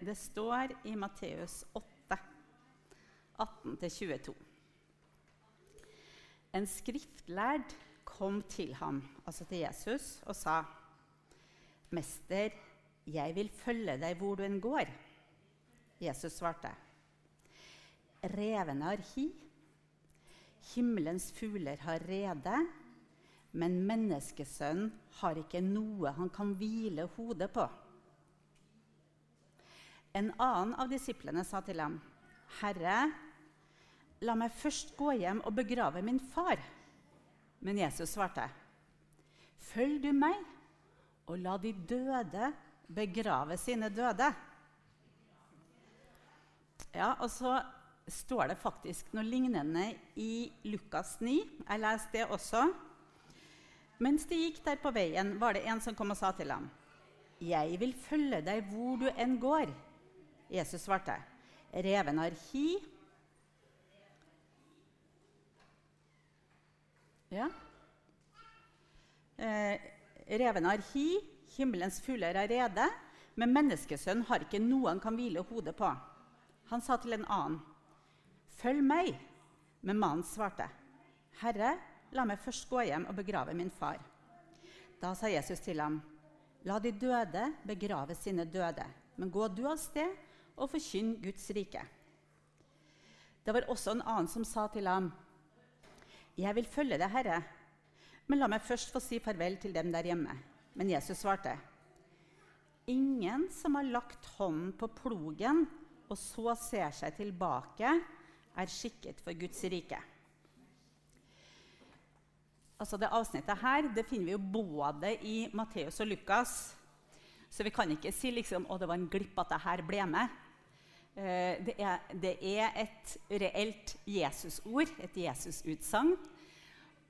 Det står i Matteus 8, 18-22. En skriftlærd kom til ham, altså til Jesus, og sa, 'Mester, jeg vil følge deg hvor du enn går.' Jesus svarte, 'Revene har hi, himmelens fugler har rede.' Men menneskesønnen har ikke noe han kan hvile hodet på. En annen av disiplene sa til ham, 'Herre, la meg først gå hjem og begrave min far.' Men Jesus svarte, 'Følg du meg, og la de døde begrave sine døde.' Ja, og så står det faktisk noe lignende i Lukas 9. Jeg leste det også. Mens de gikk der på veien, var det en som kom og sa til ham, 'Jeg vil følge deg hvor du enn går.' Jesus svarte, 'Reven har hi.' Ja. Eh, reven har hi, himmelens fugler er rede, men menneskesønnen har ikke noe han kan hvile hodet på. Han sa til en annen, 'Følg meg.' Men mannen svarte, 'Herre, La meg først gå hjem og begrave min far. Da sa Jesus til ham, La de døde begrave sine døde, men gå du av sted og forkynn Guds rike. Det var også en annen som sa til ham, Jeg vil følge deg, Herre, men la meg først få si farvel til dem der hjemme. Men Jesus svarte, Ingen som har lagt hånden på plogen og så ser seg tilbake, er skikket for Guds rike altså det avsnittet her det finner vi jo både i Matteus og Lukas. Så vi kan ikke si liksom, å, det var en glipp at det her ble med. Eh, det, er, det, er, et reelt Jesus-ord, et Jesus-utsagn.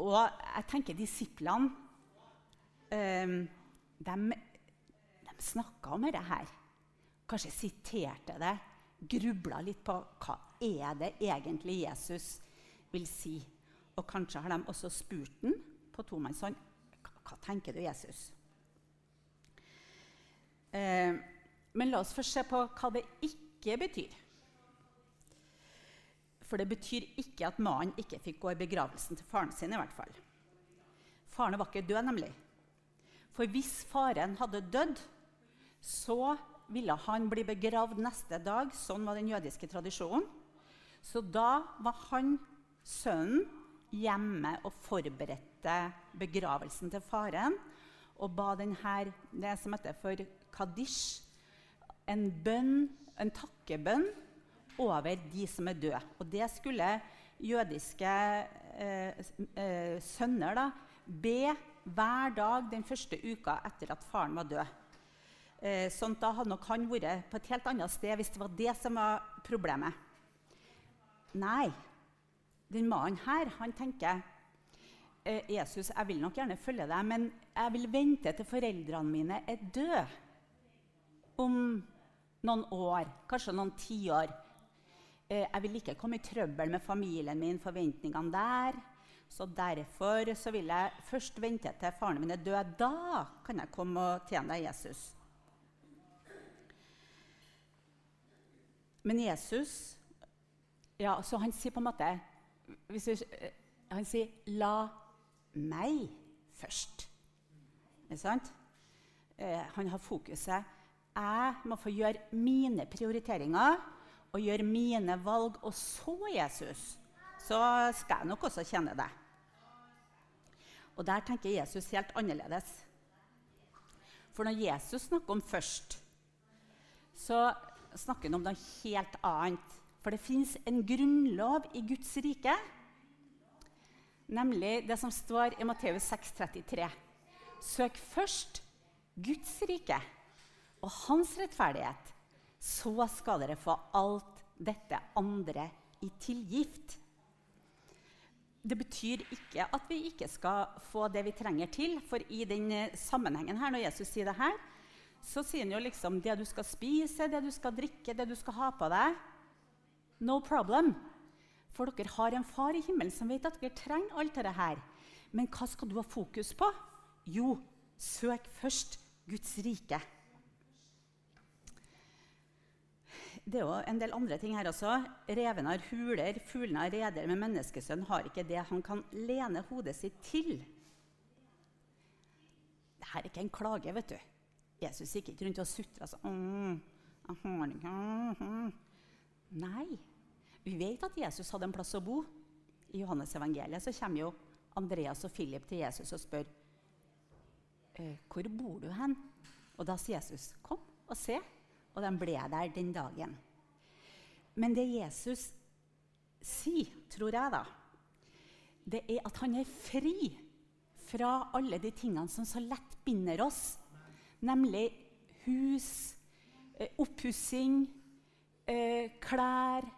Og jeg tenker disiplene de, de snakka om dette her. Kanskje siterte det, grubla litt på hva er det egentlig Jesus vil si. Og kanskje har de også spurt den på tomannshånd hva tenker du, Jesus? Eh, men la oss først se på hva det ikke betyr. For det betyr ikke at mannen ikke fikk gå i begravelsen til faren sin. i hvert fall. Faren var ikke død, nemlig. For hvis faren hadde dødd, så ville han bli begravd neste dag. Sånn var den jødiske tradisjonen. Så da var han sønnen hjemme og forberedte begravelsen til faren. Og ba denne, det som heter for kadish, en bønn, en takkebønn over de som er døde. Og det skulle jødiske eh, eh, sønner da, be hver dag den første uka etter at faren var død. Eh, sånn da hadde nok han vært på et helt annet sted hvis det var det som var problemet. Nei, den mannen her han tenker eh, Jesus, jeg vil nok gjerne følge deg, men jeg vil vente til foreldrene mine er døde om noen år, kanskje noen tiår. Eh, jeg vil ikke komme i trøbbel med familien min, forventningene der. Så derfor så vil jeg først vente til faren min er død. Da kan jeg komme og tjene deg, Jesus. Men Jesus ja, så Han sier på en måte vi, eh, Han sier 'la meg først'. Ikke sant? Eh, han har fokuset jeg må få gjøre mine prioriteringer og gjøre mine valg, og så, Jesus, så skal jeg nok også kjenne deg. Og der tenker Jesus helt annerledes. For når Jesus snakker om først, så snakker han om noe helt annet. For det fins en grunnlov i Guds rike, nemlig det som står i Matteus 6,33. Søk først Guds rike og hans rettferdighet, så skal dere få alt dette andre i tilgift. Det betyr ikke at vi ikke skal få det vi trenger til. For i den sammenhengen her, når Jesus sier det her, så sier han jo liksom det du skal spise, det du skal drikke, det du skal ha på deg No problem. For dere har en far i himmelen som vet at dere trenger alt dette. Men hva skal du ha fokus på? Jo, søk først Guds rike. Det er jo en del andre ting her også. Reven har huler, fuglene har reder, men menneskesønnen har ikke det han kan lene hodet sitt til. Dette er ikke en klage, vet du. Jesus gikk ikke rundt og sutra sånn Nei. Vi vet at Jesus hadde en plass å bo. I Johannes evangeliet så kommer jo Andreas og Philip til Jesus og spør «Eh, hvor bor du hen. Og da sier Jesus, 'Kom og se.' Og de ble der den dagen. Men det Jesus sier, tror jeg, da, det er at han er fri fra alle de tingene som så lett binder oss, nemlig hus, eh, oppussing, eh, klær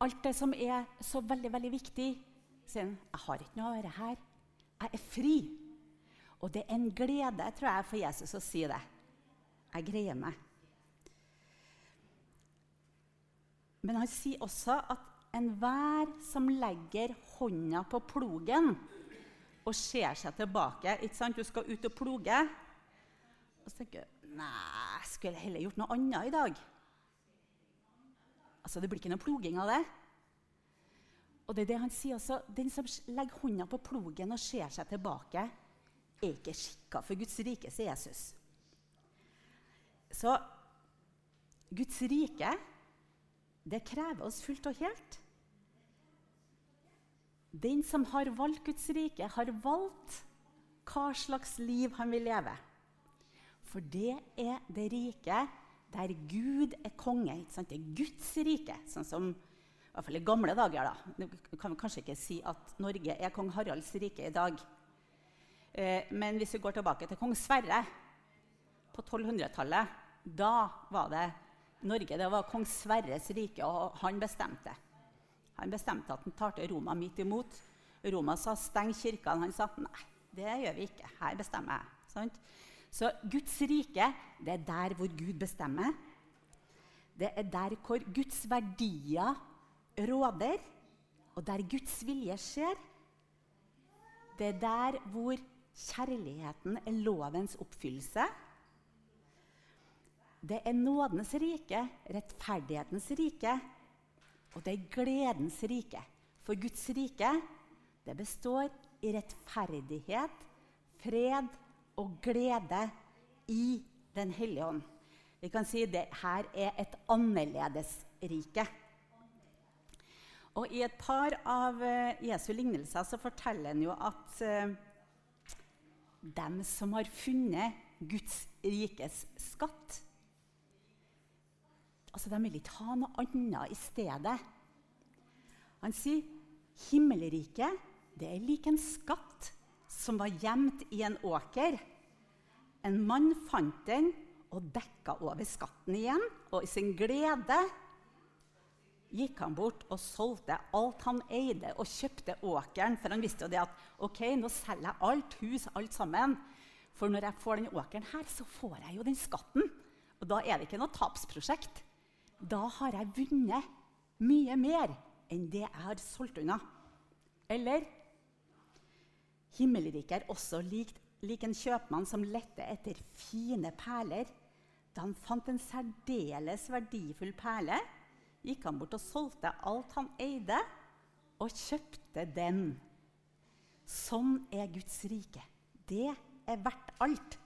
Alt det som er så veldig, veldig viktig. Sier han, 'Jeg har ikke noe å være her. Jeg er fri.' Og det er en glede, tror jeg, for Jesus å si det. Jeg greier meg. Men han sier også at enhver som legger hånda på plogen og ser seg tilbake ikke sant? Du skal ut og ploge. Og så tenker du Nei, skulle jeg heller gjort noe annet i dag? Altså, Det blir ikke noe ploging av det. Og det er det han sier også. Den som legger hånda på plogen og ser seg tilbake, er ikke skikka for Guds rike, sier Jesus. Så Guds rike det krever oss fullt og helt. Den som har valgt Guds rike, har valgt hva slags liv han vil leve. For det er det rike der Gud er konge. Det er Guds rike. sånn som i hvert fall i gamle dager. da. Du kan kanskje ikke si at Norge er kong Haralds rike i dag. Eh, men hvis vi går tilbake til kong Sverre på 1200-tallet, da var det Norge det var kong Sverres rike, og han bestemte. Han bestemte at han tar til Roma midt imot. Roma sa 'steng kirkene'. Han sa 'nei, det gjør vi ikke. Her bestemmer jeg'. Sant? Så Guds rike det er der hvor Gud bestemmer. Det er der hvor Guds verdier råder, og der Guds vilje skjer. Det er der hvor kjærligheten er lovens oppfyllelse. Det er nådens rike, rettferdighetens rike, og det er gledens rike. For Guds rike det består i rettferdighet, fred og glede i Den hellige ånd. Vi kan si det her er et annerledesrike. Og I et par av uh, Jesu lignelser så forteller han jo at uh, dem som har funnet Guds rikes skatt, Altså, De vil ikke ha noe annet i stedet. Han sier himmelriket det er lik en skatt som var gjemt i en åker. En mann fant den og dekka over skatten igjen, og i sin glede gikk han bort og solgte alt han eide, og kjøpte åkeren. For han visste jo det at ok, nå selger jeg alt, hus, alt sammen. For når jeg får den åkeren her, så får jeg jo den skatten. Og da er det ikke noe tapsprosjekt da har jeg vunnet mye mer enn det jeg har solgt unna. Eller himmelriket er også lik, lik en kjøpmann som lette etter fine perler. Da han fant en særdeles verdifull perle, gikk han bort og solgte alt han eide, og kjøpte den. Sånn er Guds rike. Det er verdt alt.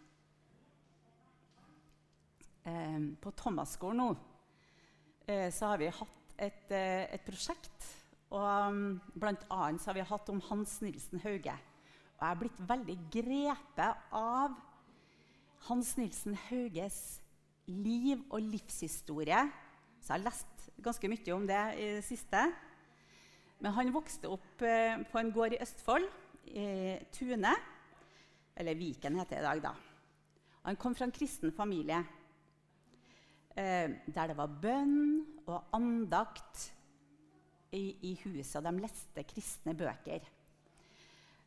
Eh, på Thomas-skolen nå Eh, så har vi hatt et, eh, et prosjekt. Og um, blant annet så har vi hatt om Hans Nilsen Hauge. Og jeg har blitt veldig grepet av Hans Nilsen Hauges liv og livshistorie. Så jeg har lest ganske mye om det i det siste. Men han vokste opp eh, på en gård i Østfold, i Tune. Eller Viken heter det i dag, da. Han kom fra en kristen familie eh, der det var bønn og andakt i, i huset. Og de leste kristne bøker.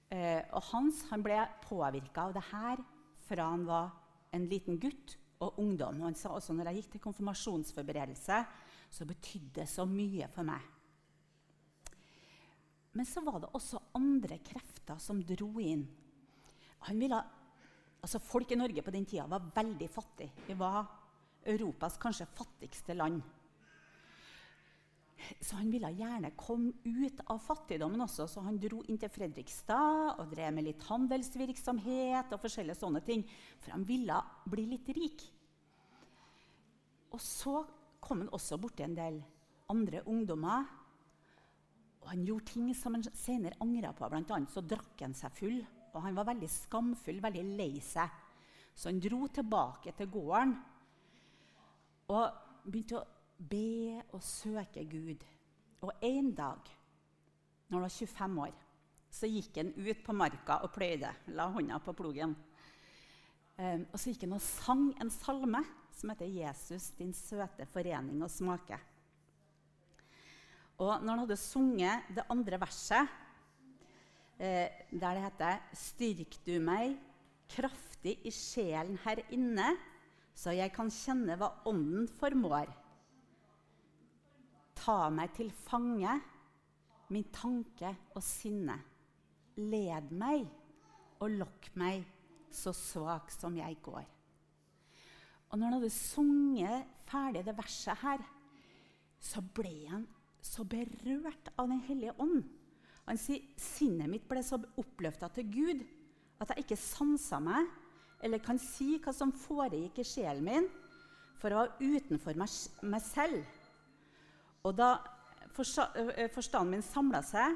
Eh, og Hans han ble påvirka av det her fra han var en liten gutt og ungdom. Og han sa også når jeg gikk til konfirmasjonsforberedelse, så betydde det så mye for meg. Men så var det også andre krefter som dro inn. Ville, altså folk i Norge på den tida var veldig fattige. Vi var Europas kanskje fattigste land. så han ville gjerne komme ut av fattigdommen også, så han dro inn til Fredrikstad og drev med litt handelsvirksomhet og forskjellige sånne ting. For han ville bli litt rik. Og så kom han også borti en del andre ungdommer. Og han gjorde ting som han senere angra på. Blant annet så drakk han seg full. Og han var veldig skamfull, veldig lei seg. Så han dro tilbake til gården og begynte å be og søke Gud. Og en dag, når han var 25 år, så gikk han ut på marka og pløyde. La hånda på plogen. Um, og så gikk han og sang en salme som heter 'Jesus, din søte forening og smake'. Og når han hadde sunget det andre verset, eh, der det heter 'Styrk du meg kraftig i sjelen her inne', så jeg kan kjenne hva Ånden formår. Ta meg til fange, min tanke og sinne. Led meg og lokk meg, så svak som jeg går. Og når han hadde sunget ferdig det verset her, så ble han så berørt av Den hellige ånd. Han sier sinnet mitt ble så oppløfta til Gud at jeg ikke sansa meg eller kan si hva som foregikk i sjelen min, for å være utenfor meg, meg selv. Og da forstanden min samla seg,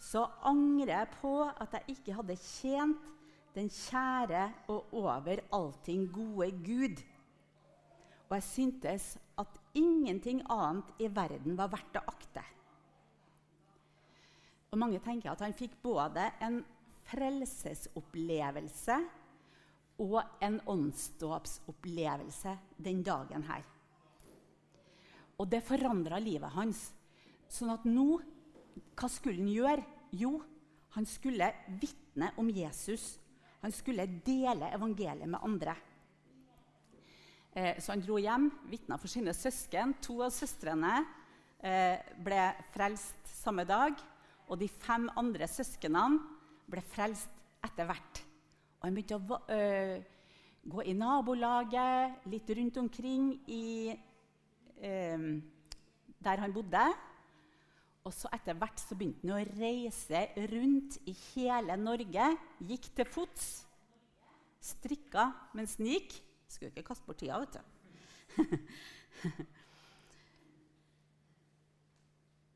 så angrer jeg på at jeg ikke hadde tjent den kjære og over allting gode Gud. Og jeg syntes at ingenting annet i verden var verdt å akte. Og Mange tenker at han fikk både en frelsesopplevelse og en åndsdåpsopplevelse den dagen her. Og det forandra livet hans. Sånn at nå Hva skulle han gjøre? Jo, han skulle vitne om Jesus. Han skulle dele evangeliet med andre. Eh, så han dro hjem, vitna for sine søsken. To av søstrene eh, ble frelst samme dag. Og de fem andre søsknene ble frelst etter hvert. Og han begynte å øh, gå i nabolaget, litt rundt omkring i øh, der han bodde. Og så etter hvert så begynte han å reise rundt i hele Norge. Gikk til fots. Strikka mens han gikk. Skulle ikke kaste bort tida, vet du.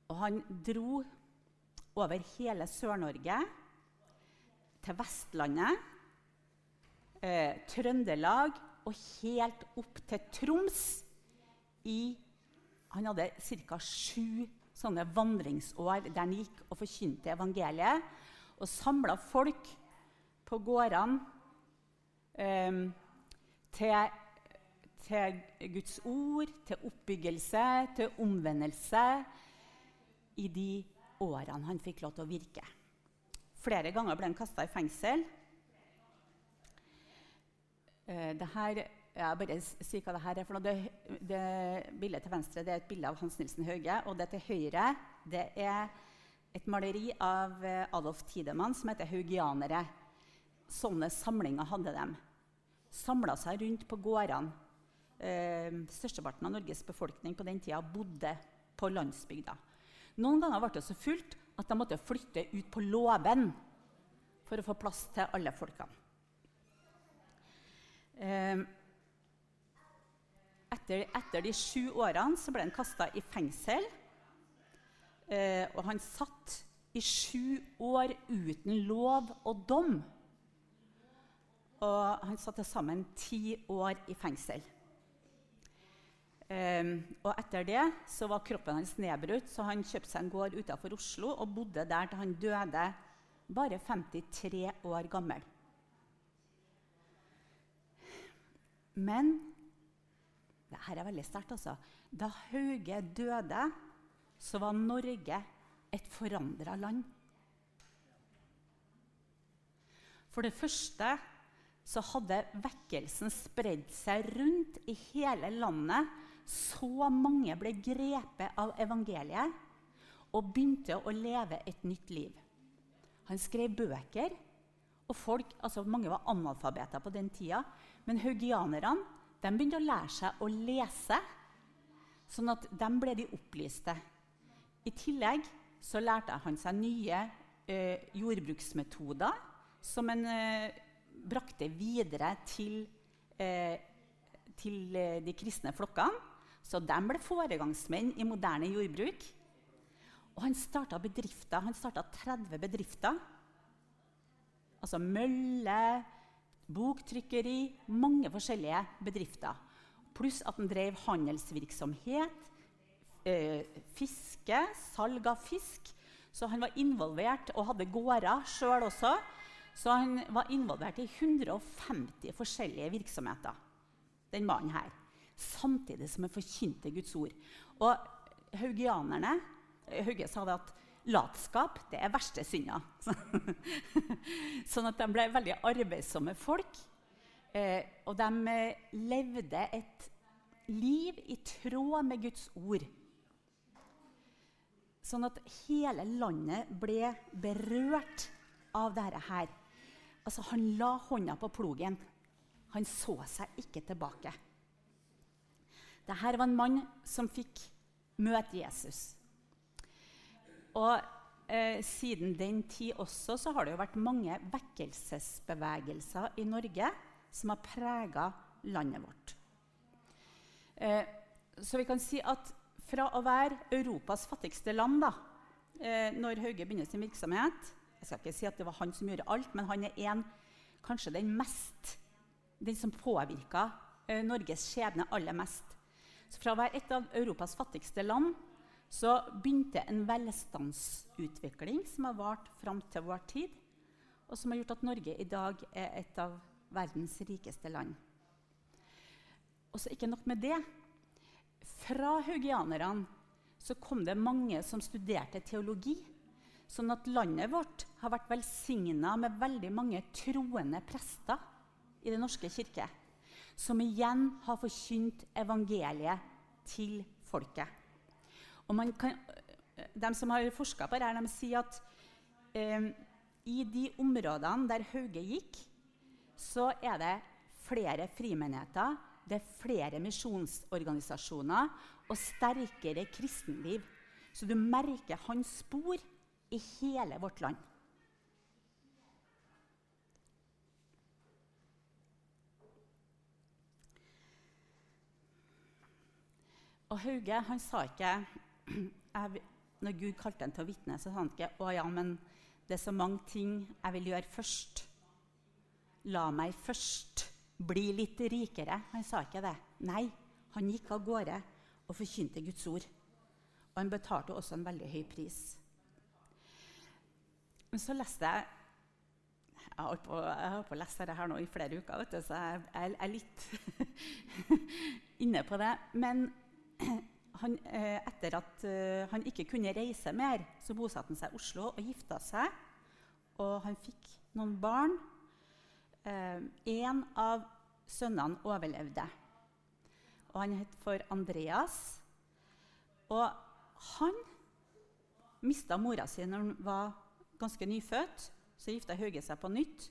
og han dro over hele Sør-Norge, til Vestlandet, eh, Trøndelag og helt opp til Troms i Han hadde ca. sju sånne vandringsår der han gikk og forkynte evangeliet. Og samla folk på gårdene eh, til, til, Guds ord, til oppbyggelse, til omvendelse i de årene han fikk lov til å virke. Flere ganger ble han kasta i fengsel. Uh, det her jeg bare si hva det her er for noe. Det, det bildet til venstre det er et bilde av Hans Nilsen Hauge. Og det til høyre det er et maleri av eh, Adolf Tidemann som heter 'Haugianere'. Sånne samlinger hadde de. Samla seg rundt på gårdene. Eh, størsteparten av Norges befolkning på den tida bodde på landsbygda. Noen ganger ble det så fullt at de måtte flytte ut på låven for å få plass til alle folkene. Eh, etter, etter, de sju årene så ble han kasta i fengsel. Eh, og han satt i sju år uten lov og dom. Og han satt til sammen ti år i fengsel. Um, og etter det så var kroppen hans nedbrutt, så han kjøpte seg en gård utenfor Oslo og bodde der til han døde, bare 53 år gammel. Men dette er veldig sterkt, altså. Da Hauge døde, så var Norge et forandra land. For det første så hadde vekkelsen spredd seg rundt i hele landet. Så mange ble grepet av evangeliet og begynte å leve et nytt liv. Han skrev bøker, og folk, altså mange var analfabeter på den tida. Men haugianerne begynte å lære seg å lese, sånn at de ble de opplyste. I tillegg så lærte han seg nye ø, jordbruksmetoder som han eh, brakte videre til, ø, til eh, de kristne flokkene. Så de ble foregangsmenn i moderne jordbruk. Og han starta bedrifter. Han starta 30 bedrifter. Altså mølle, boktrykkeri, mange forskjellige bedrifter. Pluss at han drev handelsvirksomhet, eh, fiske, salg av fisk. Så han var involvert og hadde gårder sjøl også. Så han var involvert i 150 forskjellige virksomheter. den mannen her. Samtidig som han forkynte Guds ord. Og haugianerne Hauge sa det at latskap det er verste synda. sånn at de ble veldig arbeidsomme folk. Eh, og de eh, levde et liv i tråd med Guds ord. Sånn at hele landet ble berørt av dette her. Altså, han la hånda på plogen. Han så seg ikke tilbake. Dette var en mann som fikk møte Jesus. Og eh, siden den tid også så har det jo vært mange vekkelsesbevegelser i Norge som har prega landet vårt. Eh, så vi kan si at fra å være Europas fattigste land da, eh, når Hauge begynner sin virksomhet Jeg skal ikke si at det var han som gjorde alt, men han er en, kanskje den mest den som påvirka eh, Norges skjebne aller mest. Så fra å være et av Europas fattigste land så begynte en velstandsutvikling som har vart fram til vår tid, og som har gjort at Norge i dag er et av verdens rikeste land. Og så ikke nok med det. Fra haugianerne så kom det mange som studerte teologi. Sånn at landet vårt har vært velsigna med veldig mange troende prester i Den norske kirke. Som igjen har forkynt evangeliet til folket. Og kan, de som har forska på dette, de sier at eh, i de områdene der Hauge gikk, så er det flere frimenigheter, det er flere misjonsorganisasjoner og sterkere kristenliv. Så du merker hans spor i hele vårt land. Og Hauge han sa ikke jeg, når Gud kalte ham til å vitne, så sa han ikke å ja, men det er så mange ting jeg vil gjøre først. La meg først bli litt rikere. Han sa ikke det. Nei, han gikk av gårde og forkynte Guds ord. Og han betalte også en veldig høy pris. Men så leste jeg Jeg har holdt på, å lese dette her nå i flere uker, du, så jeg, jeg er litt inne på det. Men han, eh, etter at eh, han ikke kunne reise mer, så bosatte han seg i Oslo og gifta seg. Og han fikk noen barn. Én eh, av sønnene overlevde. Og han het for Andreas. Og han mista mora si når han var ganske nyfødt. Så gifta Hauge seg på nytt.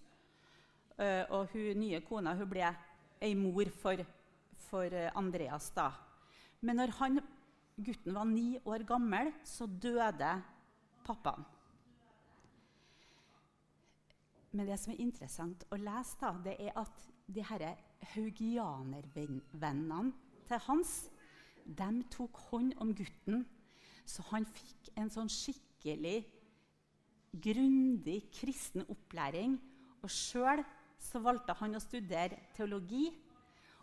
og hun nye kona hun ble ei mor for, for Andreas. da. Men når han, gutten var ni år gammel, så døde pappaen. Men det som er interessant å lese, da, det er at de disse haugianervennene til Hans de tok hånd om gutten, så han fikk en sånn skikkelig grundig kristen opplæring. Og sjøl valgte han å studere teologi,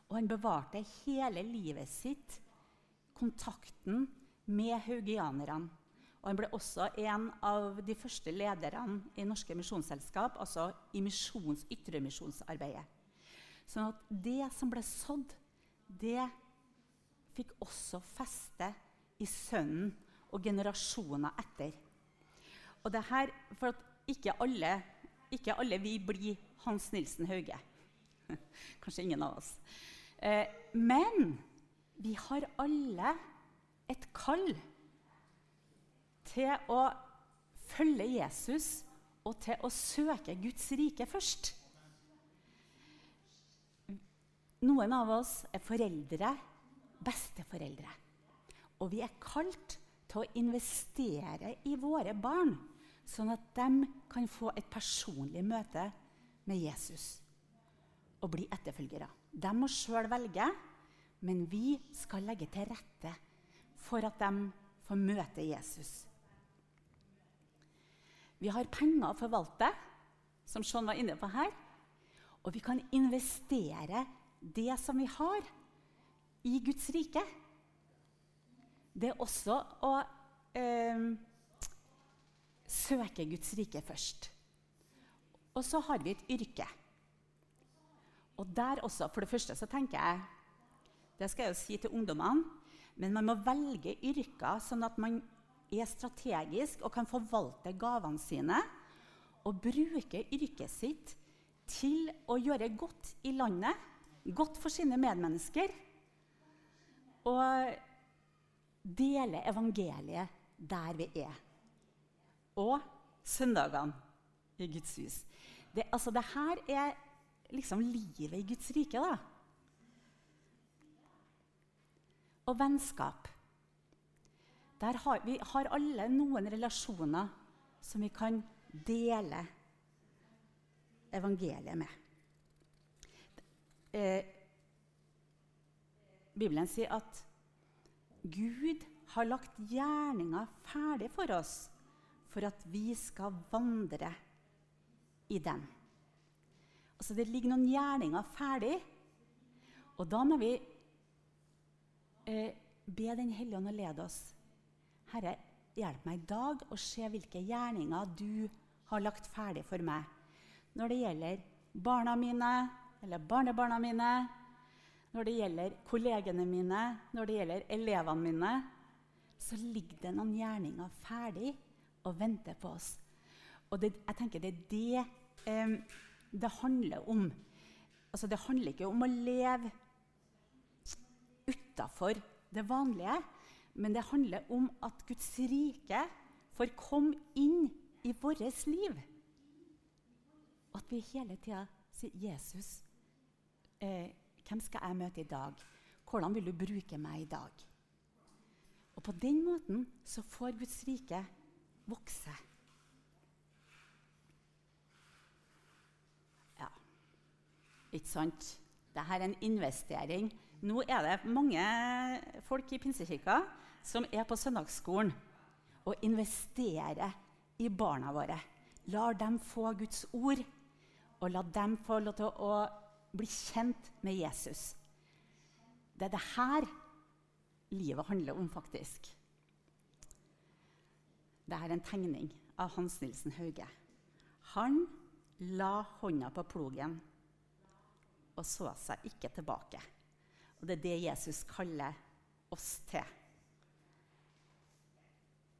og han bevarte hele livet sitt kontakten med haugianerne. Og han ble også en av de første lederne i Norske Misjonsselskap, altså i misjons, ytremisjonsarbeidet. Sånn at det som ble sådd, det fikk også feste i sønnen og generasjoner etter. Og det her, For at ikke alle, ikke alle vi blir Hans Nilsen Hauge. Kanskje ingen av oss. Eh, men vi har alle et kall til å følge Jesus og til å søke Guds rike først. Noen av oss er foreldre, besteforeldre. Og vi er kalt til å investere i våre barn, sånn at de kan få et personlig møte med Jesus og bli etterfølgere. De må sjøl velge, men vi skal legge til rette for at de får møte Jesus. Vi har penger å forvalte, som Sean var inne på her. Og vi kan investere det som vi har, i Guds rike. Det er også å eh, søke Guds rike først. Og så har vi et yrke. Og der også, For det første så tenker jeg Det skal jeg jo si til ungdommene. Men man må velge yrker sånn at man er strategisk og kan forvalte gavene sine. Og bruke yrket sitt til å gjøre godt i landet. Godt for sine medmennesker. Og dele evangeliet der vi er. Og søndagene i Guds hus. Det, altså, det her er liksom livet i Guds rike, da. Og vennskap. Der har, vi har alle noen relasjoner som vi kan dele evangeliet med. Eh, Bibelen sier at Gud har lagt gjerninga ferdig for oss for at vi skal vandre i den. Altså, det ligger noen gjerninger ferdig. Og da må vi eh, be Den hellige ånd å lede oss. Herre, hjelp meg i dag å se hvilke gjerninger du har lagt ferdig for meg. Når det gjelder barna mine eller barnebarna mine, når det gjelder kollegene mine, når det gjelder elevene mine, så ligger det noen gjerninger ferdig og venter på oss. Og det, jeg tenker det er det eh, det handler om. Altså, det handler ikke om å leve utafor det vanlige, men det handler om at Guds rike får komme inn i vårt liv. Og at vi hele tida sier 'Jesus, eh, hvem skal jeg møte i dag? Hvordan vil du bruke meg i dag?' Og På den måten så får Guds rike vokse. Ja, Ikke sant? Dette er en investering. Nå er det mange folk i Pinsekirka som er på søndagsskolen og investerer i barna våre. Lar dem få Guds ord, og la dem få lov til å bli kjent med Jesus. Det er det her livet handler om, faktisk. Dette er en tegning av Hans Nilsen Hauge. Han la hånda på plogen og så seg ikke tilbake. Og Det er det Jesus kaller oss til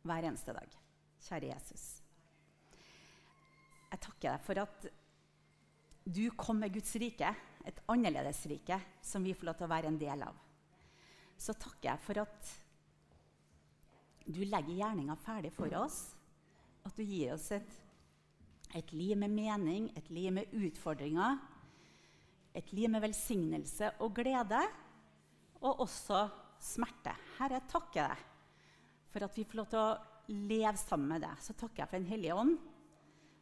hver eneste dag. Kjære Jesus. Jeg takker deg for at du kom med Guds rike, et annerledes rike, som vi får lov til å være en del av. Så takker jeg for at du legger gjerninga ferdig for oss. At du gir oss et, et liv med mening, et liv med utfordringer et liv med velsignelse og glede, og også smerte. Herre, jeg takker deg for at vi får lov til å leve sammen med deg. Så takker jeg for Den hellige ånd,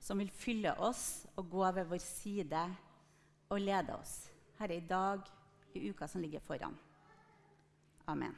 som vil fylle oss og gå ved vår side og lede oss. Herre, i dag, i uka som ligger foran. Amen.